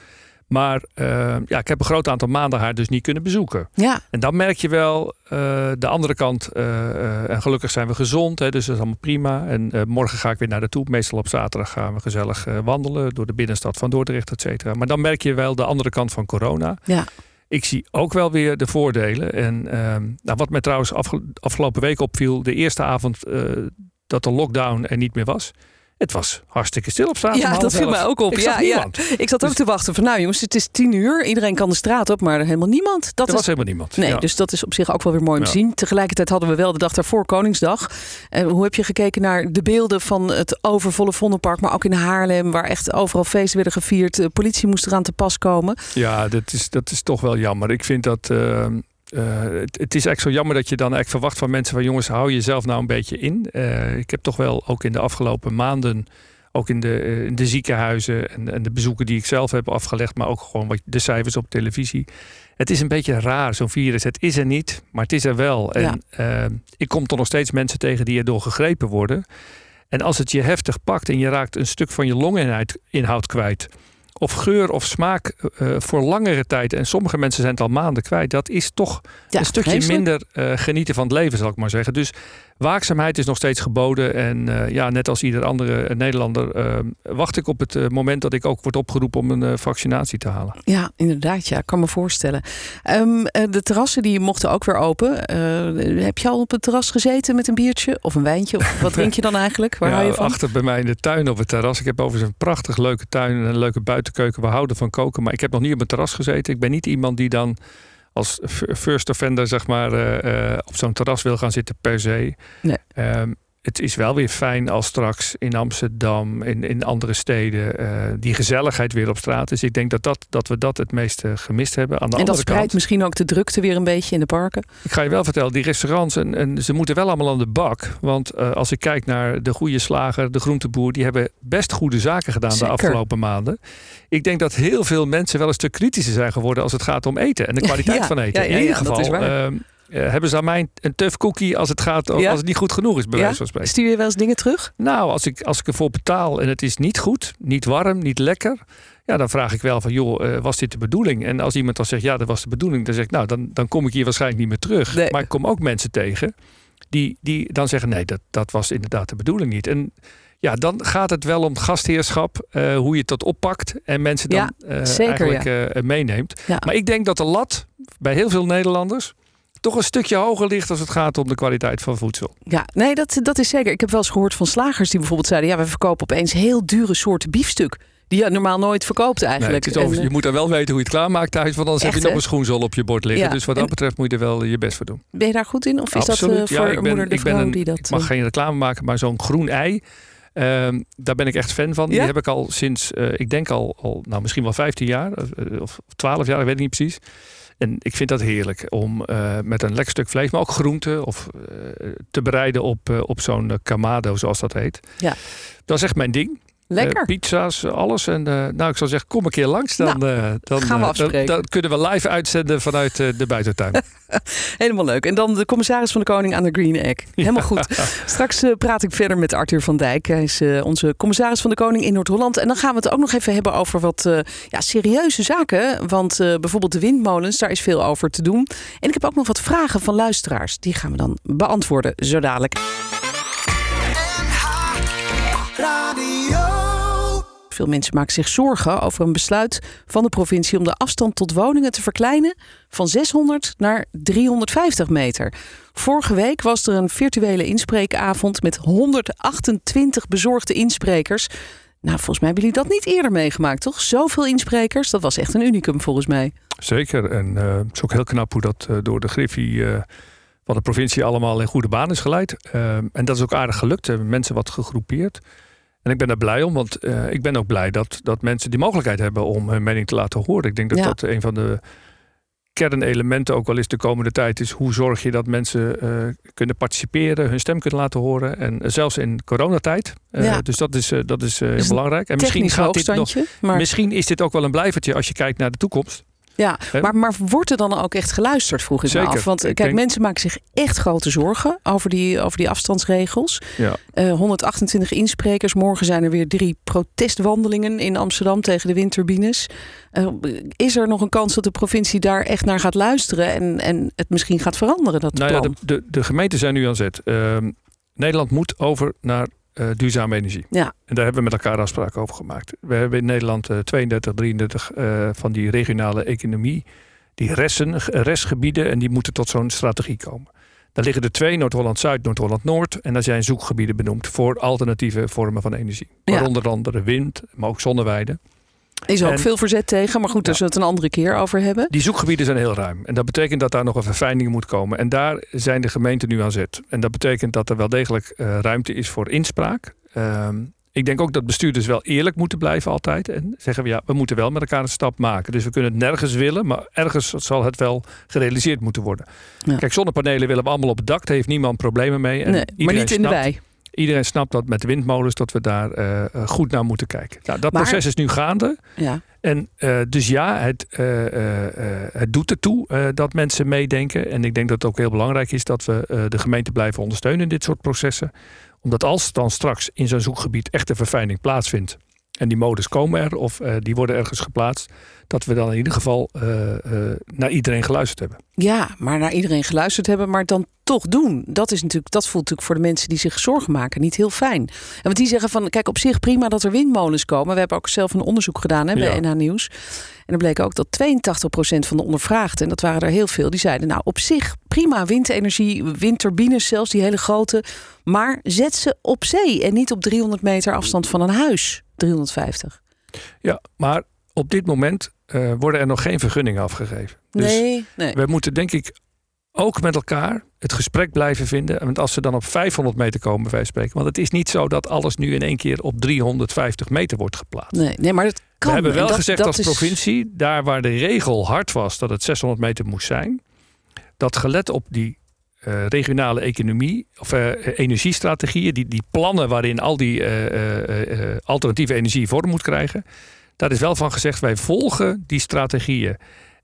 Maar eh, ja, ik heb een groot aantal maanden haar dus niet kunnen bezoeken. ja. En dan merk je wel eh, de andere kant. eh, en gelukkig zijn we gezond, hè, dus dat is allemaal prima. En morgen ga ik weer naar de toe. Meestal op zaterdag gaan we gezellig wandelen door de binnenstad van Dordrecht, et cetera. Maar dan merk je wel de andere kant van corona. Ja. Ik zie ook wel weer de voordelen. En ehm, nou, wat mij trouwens afge- afgelopen week opviel, de eerste avond dat de lockdown er niet meer was. Het was hartstikke stil op straat. Ja, dat viel mij ook op. Ik ja, zag ja. niemand. Ik zat ook Dus- te wachten van, nou jongens, het is tien uur. Iedereen kan de straat op, maar helemaal niemand. Dat Er is, was helemaal niemand. nee, Ja. dus dat is op zich ook wel weer mooi om te zien. Tegelijkertijd hadden we wel de dag daarvoor Koningsdag. En hoe heb je gekeken naar de beelden van het overvolle Vondelpark, maar ook in Haarlem, waar echt overal feesten werden gevierd. De politie moest eraan te pas komen. Ja, dat is, dat is toch wel jammer. Ik vind dat. eh, eh, het, het is echt zo jammer dat je dan echt verwacht van mensen van jongens, hou jezelf nou een beetje in. Eh, ik heb toch wel ook in de afgelopen maanden, ook in de, eh, in de ziekenhuizen en, en de bezoeken die ik zelf heb afgelegd, maar ook gewoon wat, de cijfers op televisie. Het is een beetje raar, zo'n virus. Het is er niet, maar het is er wel. En ik kom toch nog steeds mensen tegen die erdoor gegrepen worden. En als het je heftig pakt en je raakt een stuk van je longinhoud inhoud kwijt of geur of smaak eh, voor langere tijd, en sommige mensen zijn het al maanden kwijt, dat is toch Ja, een stukje vreselijk. minder eh, genieten van het leven, zal ik maar zeggen. Dus waakzaamheid is nog steeds geboden. En uh, ja, net als ieder andere Nederlander uh, wacht ik op het uh, moment dat ik ook word opgeroepen om een vaccinatie te halen. Ja, inderdaad. Ja, ik kan me voorstellen. Um, de terrassen die mochten ook weer open. heb je al op het terras gezeten met een biertje of een wijntje? Of wat drink je dan eigenlijk? Waar ja, hou je van? Achter bij mij in de tuin op het terras. Ik heb overigens een prachtig leuke tuin en een leuke buitenkeuken. We houden van koken, maar ik heb nog niet op het terras gezeten. Ik ben niet iemand die dan als first offender zeg maar, uh, uh, op zo'n terras wil gaan zitten per se. Nee. Um, het is wel weer fijn als straks in Amsterdam, in, in andere steden, uh, die gezelligheid weer op straat is. Ik denk dat, dat, dat we dat het meest gemist hebben. Aan de en dat andere spreidt kant, misschien ook de drukte weer een beetje in de parken. Ik ga je wel vertellen, die restaurants, en, en ze moeten wel allemaal aan de bak. Want uh, als ik kijk naar de goede slager, de groenteboer, die hebben best goede zaken gedaan Zeker. de afgelopen maanden. Ik denk dat heel veel mensen wel een stuk kritischer zijn geworden als het gaat om eten en de kwaliteit Ja, van eten. ja, ja, in ieder dat geval eh, hebben ze aan mij een tough cookie als het gaat Ja? als het niet goed genoeg is, bij Ja? wijze van spreken. Stuur je wel eens dingen terug? Nou, als ik, als ik ervoor betaal en het is niet goed, niet warm, niet lekker. Ja, dan vraag ik wel van, joh, eh, was dit de bedoeling? En als iemand dan zegt, ja, dat was de bedoeling. Dan zeg ik, nou, dan, dan kom ik hier waarschijnlijk niet meer terug. Nee. Maar ik kom ook mensen tegen die, die dan zeggen, nee, dat, dat was inderdaad de bedoeling niet. En ja, dan gaat het wel om gastheerschap, eh, hoe je het tot oppakt. En mensen dan Ja, zeker, eigenlijk eh, meeneemt. Ja. Maar ik denk dat de lat bij heel veel Nederlanders toch een stukje hoger ligt als het gaat om de kwaliteit van voedsel. Ja, nee, dat, dat is zeker. Ik heb wel eens gehoord van slagers die bijvoorbeeld zeiden... ja, we verkopen opeens heel dure soorten biefstuk... die je normaal nooit verkoopt eigenlijk. over- En, je moet dan wel weten hoe je het klaarmaakt thuis, want anders heb je nog een schoenzol op je bord liggen. Ja, Dus wat dat betreft moet je er wel je best voor doen. eh, ben je daar goed in? Of is dat eh, Ja, voor ik ben- moeder de ik ben vrouw een- die dat... Ik mag eh, geen reclame maken, maar zo'n groen ei. ehm, daar ben ik echt fan van. Die Ja? heb ik al sinds, eh, ik denk al, al, nou misschien wel 15 jaar eh, of 12 jaar, ik weet het niet precies. En ik vind dat heerlijk om eh, met een lekker stuk vlees, maar ook groenten of eh, te bereiden op, eh, op zo'n kamado, zoals dat heet. Ja. Dat is echt mijn ding. Lekker. Eh, pizza's, alles. En eh, nou, ik zou zeggen, kom een keer langs. Dan, eh, dan, gaan we afspreken. Dan, dan kunnen we live uitzenden vanuit de buitentuin. Helemaal leuk. En dan de commissaris van de Koning aan de Green Egg. Helemaal goed. Straks praat ik verder met Arthur van Dijk. Hij is onze commissaris van de Koning in Noord-Holland. En dan gaan we het ook nog even hebben over wat ja, serieuze zaken. Want bijvoorbeeld de windmolens, daar is veel over te doen. En ik heb ook nog wat vragen van luisteraars. Die gaan we dan beantwoorden zo dadelijk. Veel mensen maken zich zorgen over een besluit van de provincie om de afstand tot woningen te verkleinen van 600 naar 350 meter. Vorige week was er een virtuele inspreekavond met 128 bezorgde insprekers. Nou, volgens mij hebben jullie dat niet eerder meegemaakt, toch? Zoveel insprekers, dat was echt een unicum volgens mij. Zeker. En eh, het is ook heel knap hoe dat eh, door de Griffie eh, van de provincie allemaal in goede baan is geleid. Eh, en dat is ook aardig gelukt. Er hebben mensen wat gegroepeerd. En ik ben daar blij om, want eh, ik ben ook blij dat, dat mensen die mogelijkheid hebben om hun mening te laten horen. Ik denk dat Ja. dat een van de kernelementen ook wel is de komende tijd is. Hoe zorg je dat mensen eh, kunnen participeren, hun stem kunnen laten horen. En eh, zelfs in coronatijd. Ja. Dus dat is, dat is heel Dus een belangrijk. En misschien gaat dit nog. Maar, Misschien is dit ook wel een blijvertje als je kijkt naar de toekomst. Ja, maar, maar wordt er dan ook echt geluisterd, vroeg ik me Zeker. af. Want eh, kijk, denk- mensen maken zich echt grote zorgen over die, over die afstandsregels. Ja. Eh, 128 insprekers. Morgen zijn er weer drie protestwandelingen in Amsterdam tegen de windturbines. Eh, is er nog een kans dat de provincie daar echt naar gaat luisteren en, en het misschien gaat veranderen? Dat Nou ja, plan? de, de, de gemeenten zijn nu aan zet. Ehm, Nederland moet over naar eh, duurzame energie. Ja. En daar hebben we met elkaar afspraken over gemaakt. We hebben in Nederland eh, 32, 33 eh, van die regionale economie, die resten, restgebieden, en die moeten tot zo'n strategie komen. Daar liggen er twee, Noord-Holland-Zuid, Noord-Holland-Noord. En daar zijn zoekgebieden benoemd voor alternatieve vormen van energie. Ja. Waaronder andere wind, maar ook zonneweiden. Is er ook veel verzet tegen, maar goed, daar Ja. zullen we het een andere keer over hebben. Die zoekgebieden zijn heel ruim. En dat betekent dat daar nog een verfijning moet komen. En daar zijn de gemeenten nu aan zet. En dat betekent dat er wel degelijk eh, ruimte is voor inspraak. Ehm, ik denk ook dat bestuurders wel eerlijk moeten blijven altijd. En zeggen we ja, we moeten wel met elkaar een stap maken. Dus we kunnen het nergens willen, maar ergens zal het wel gerealiseerd moeten worden. Ja. Kijk, zonnepanelen willen we allemaal op het dak. Daar heeft niemand problemen mee. En nee, maar niet in de wei. Iedereen snapt dat met de windmolens dat we daar eh, eh, goed naar moeten kijken. Nou, dat Maar- proces is nu gaande. Ja. En eh, dus ja, het, eh, het doet ertoe dat mensen meedenken. En ik denk dat het ook heel belangrijk is dat we de gemeente blijven ondersteunen in dit soort processen. Omdat als dan straks in zo'n zoekgebied echt een verfijning plaatsvindt. En die modes komen er of uh, die worden ergens geplaatst, dat we dan in ieder geval uh, uh, naar iedereen geluisterd hebben. Ja, maar naar iedereen geluisterd hebben, maar dan toch doen. Dat is natuurlijk, dat voelt natuurlijk voor de mensen die zich zorgen maken niet heel fijn. En want die zeggen van, kijk, op zich prima dat er windmolens komen. We hebben ook zelf een onderzoek gedaan hè, bij ja. NH Nieuws. En er bleek ook dat 82% van de ondervraagden, en dat waren er heel veel, die zeiden, nou op zich prima windenergie, windturbines zelfs, die hele grote, maar zet ze op zee en niet op 300 meter afstand van een huis. 350. Ja, maar op dit moment uh, worden er nog geen vergunningen afgegeven. Dus nee, nee. we moeten denk ik ook met elkaar het gesprek blijven vinden. Want als ze dan op 500 meter komen, wij spreken. Want het is niet zo dat alles nu in één keer op 350 meter wordt geplaatst. Nee, nee maar het kan. We hebben wel dat, gezegd dat als is... provincie, daar waar de regel hard was dat het 600 meter moest zijn, dat gelet op die uh, regionale economie of uh, energiestrategieën, die, die plannen waarin al die uh, alternatieve energie vorm moet krijgen, daar is wel van gezegd, wij volgen die strategieën.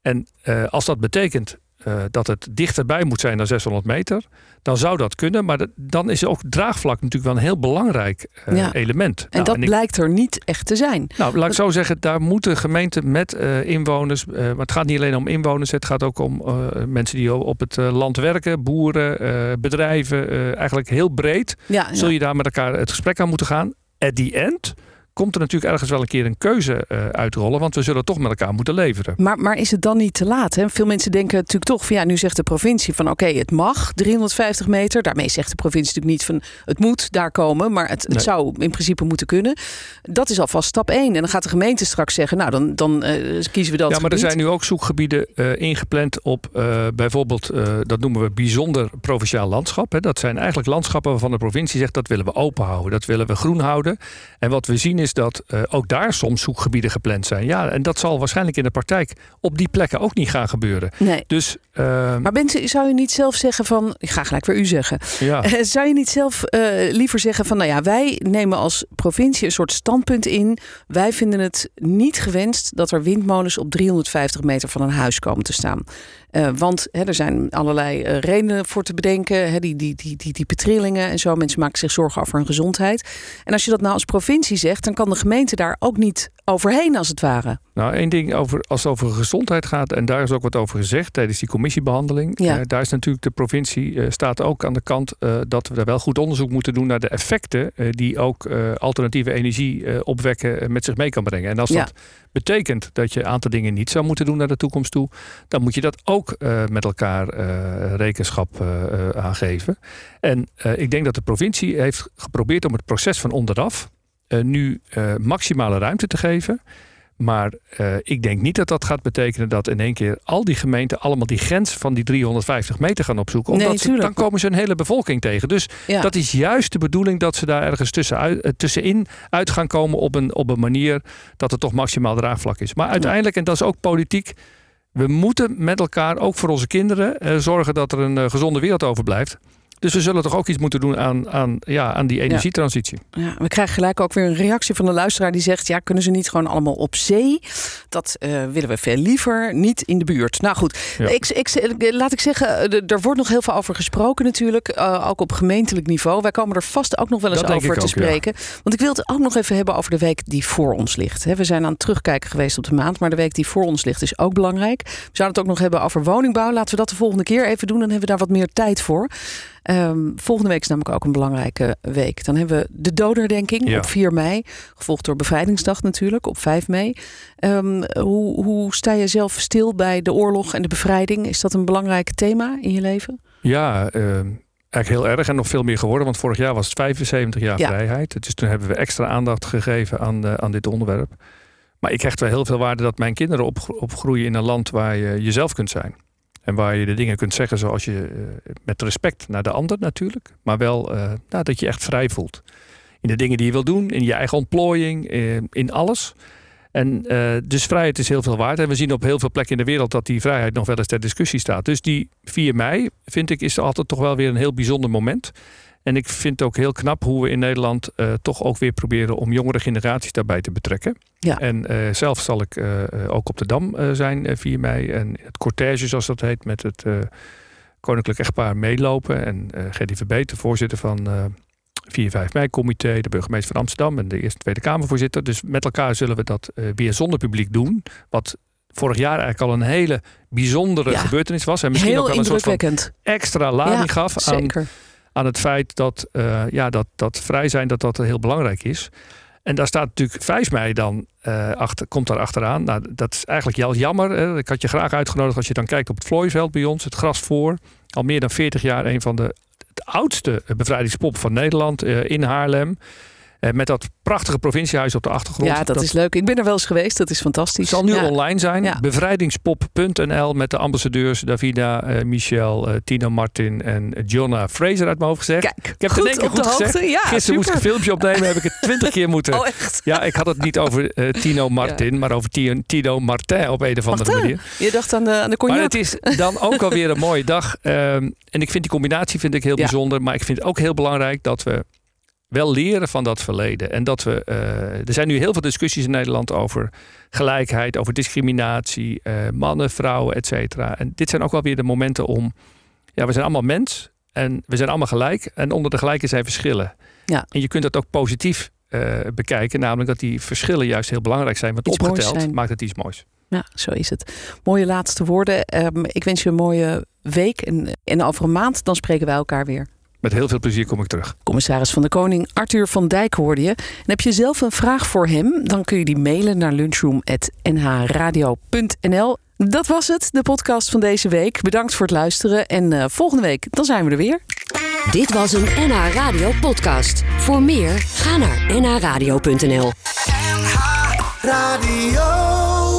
En als dat betekent uh, dat het dichterbij moet zijn dan 600 meter, dan zou dat kunnen. Maar dan is ook draagvlak natuurlijk wel een heel belangrijk uh, ja. element. En nou, dat en ik, blijkt er niet echt te zijn. Nou, laat ik zo zeggen, daar moeten gemeenten met uh, inwoners, maar het gaat niet alleen om inwoners, het gaat ook om mensen die op het land werken, boeren, bedrijven, eigenlijk heel breed. Ja, Zul je daar met elkaar het gesprek aan moeten gaan. At the end komt er natuurlijk ergens wel een keer een keuze uh, uitrollen. Want we zullen toch met elkaar moeten leveren. Maar, maar is het dan niet te laat? Hè? Veel mensen denken natuurlijk toch van ja, nu zegt de provincie van oké, okay, het mag 350 meter. Daarmee zegt de provincie natuurlijk niet van het moet daar komen. Maar het, het nee. zou in principe moeten kunnen. Dat is alvast stap 1. En dan gaat de gemeente straks zeggen, nou dan, dan uh, kiezen we dat Ja, maar gebied. er zijn nu ook zoekgebieden uh, ingepland op bijvoorbeeld, dat noemen we bijzonder provinciaal landschap. Hè? Dat zijn eigenlijk landschappen waarvan de provincie zegt dat willen we open houden. Dat willen we groen houden. En wat we zien is dat uh, ook daar soms zoekgebieden gepland zijn. Ja, en dat zal waarschijnlijk in de praktijk op die plekken ook niet gaan gebeuren. Nee. Dus, uh, maar Bente, zou je niet zelf zeggen van... Ik ga gelijk weer u zeggen. Ja. Uh, zou je niet zelf liever zeggen van... Nou ja, wij nemen als provincie een soort standpunt in. Wij vinden het niet gewenst dat er windmolens op 350 meter van een huis komen te staan. Uh, want hè, er zijn allerlei uh, redenen voor te bedenken. Hè, die, die, die, die diepe trillingen en zo. Mensen maken zich zorgen over hun gezondheid. En als je dat nou als provincie zegt, dan kan de gemeente daar ook niet overheen, als het ware. Nou, één ding over, als het over gezondheid gaat, en daar is ook wat over gezegd tijdens die commissiebehandeling. Ja. Uh, daar is natuurlijk de provincie uh, staat ook aan de kant uh, dat we daar wel goed onderzoek moeten doen naar de effecten die ook alternatieve energie opwekken met zich mee kan brengen. En als Ja. dat betekent dat je een aantal dingen niet zou moeten doen naar de toekomst toe, dan moet je dat ook met elkaar rekenschap aangeven. En ik denk dat de provincie heeft geprobeerd om het proces van onderaf nu maximale ruimte te geven. Maar uh, ik denk niet dat dat gaat betekenen dat in één keer al die gemeenten allemaal die grens van die 350 meter gaan opzoeken. Omdat Nee, ze, tuurlijk. dan komen ze een hele bevolking tegen. Dus Ja. dat is juist de bedoeling dat ze daar ergens tussenuit, uh, tussenin uit gaan komen op een, op een manier dat het toch maximaal draagvlak is. Maar uiteindelijk, en dat is ook politiek, we moeten met elkaar, ook voor onze kinderen, uh, zorgen dat er een uh, gezonde wereld overblijft. Dus we zullen toch ook iets moeten doen aan, aan, ja, aan die energietransitie. Ja, we krijgen gelijk ook weer een reactie van de luisteraar die zegt: Ja, kunnen ze niet gewoon allemaal op zee? Dat uh, willen we veel liever, niet in de buurt. Nou goed, Ja. ik, ik, laat ik zeggen, eh, er wordt nog heel veel over gesproken, natuurlijk. Uh, ook op gemeentelijk niveau. Wij komen er vast ook nog wel eens Dat over te ook, ja. spreken. Want ik wil het ook nog even hebben over de week die voor ons ligt. He, we zijn aan het terugkijken geweest op de maand, maar de week die voor ons ligt is ook belangrijk. We zouden het ook nog hebben over woningbouw. Laten we dat de volgende keer even doen. Dan hebben we daar wat meer tijd voor. Um, volgende week is namelijk ook een belangrijke week. Dan hebben we de dodenherdenking Ja. op 4 mei. Gevolgd door Bevrijdingsdag natuurlijk op 5 mei. Um, hoe, hoe sta je zelf stil bij de oorlog en de bevrijding? Is dat een belangrijk thema in je leven? Ja, uh, eigenlijk heel erg en nog veel meer geworden. Want vorig jaar was het 75 jaar Ja. vrijheid. Dus toen hebben we extra aandacht gegeven aan, uh, aan dit onderwerp. Maar ik hecht wel heel veel waarde dat mijn kinderen op, opgroeien in een land waar je jezelf kunt zijn. En waar je de dingen kunt zeggen zoals je uh, met respect naar de ander natuurlijk. Maar wel uh, nou, dat je echt vrij voelt. In de dingen die je wil doen, in je eigen ontplooiing, uh, in alles. En dus vrijheid is heel veel waard. En we zien op heel veel plekken in de wereld dat die vrijheid nog wel eens ter discussie staat. Dus die 4 mei, vind ik, is altijd toch wel weer een heel bijzonder moment. En ik vind het ook heel knap hoe we in Nederland uh, toch ook weer proberen om jongere generaties daarbij te betrekken. Ja. En uh, zelf zal ik uh, ook op de Dam zijn 4 mei. En het cortège, zoals dat heet, met het Koninklijk Echtpaar meelopen. En Gerdy Verbeet, de voorzitter van 4-5 mei-comité, de burgemeester van Amsterdam en de Eerste Tweede Kamervoorzitter. Dus met elkaar zullen we dat weer zonder publiek doen. Wat vorig jaar eigenlijk al een hele bijzondere gebeurtenis was. En misschien Heel ook wel een soort van extra lading gaf aan, aan het feit dat, uh, ja, dat, dat vrij zijn dat dat heel belangrijk is. En daar staat natuurlijk 5 mei dan uh, achter, komt daar achteraan. Nou, dat is eigenlijk heel jammer. Hè. Ik had je graag uitgenodigd als je dan kijkt op het Vlooiveld bij ons, het gras voor. Al meer dan 40 jaar een van de, oudste bevrijdingspop van Nederland uh, in Haarlem. Uh, met dat prachtige provinciehuis op de achtergrond. Ja, dat, is leuk. Ik ben er wel eens geweest. Dat is fantastisch. Het zal nu ja. online zijn. Ja. Bevrijdingspop.nl met de ambassadeurs Davida, uh, Michel, uh, Tino Martin en Jonna Fraser uit mijn hoofd gezegd. Kijk, ik heb het in één keer goed gezegd. Ja, Gisteren super. moest ik een filmpje opnemen. heb ik het twintig keer moeten. Oh, echt? Ja, ik had het niet over Tino Martin, maar over Tino Martin op een of andere Martin. manier. Je dacht aan de, aan de cognac. Maar het is dan ook alweer een mooie dag. Um, en ik vind die combinatie vind ik heel bijzonder. Maar ik vind het ook heel belangrijk dat we wel leren van dat verleden. En dat we. Uh, er zijn nu heel veel discussies in Nederland over gelijkheid, over discriminatie, uh, mannen, vrouwen, et cetera. En dit zijn ook wel weer de momenten om. Ja, we zijn allemaal mens en we zijn allemaal gelijk. En onder de gelijken zijn verschillen. Ja. En je kunt dat ook positief uh, bekijken, namelijk dat die verschillen juist heel belangrijk zijn. Want iets opgeteld maakt het iets moois. Ja, zo is het. Mooie laatste woorden. Um, ik wens je een mooie week. En, en over een maand dan spreken wij elkaar weer. Met heel veel plezier kom ik terug. Commissaris van de Koning Arthur van Dijk hoorde je. En heb je zelf een vraag voor hem? Dan kun je die mailen naar lunchroom.nhradio.nl. Dat was het, de podcast van deze week. Bedankt voor het luisteren en uh, volgende week dan zijn we er weer. Dit was een NH Radio podcast. Voor meer ga naar nhradio.nl. NH Radio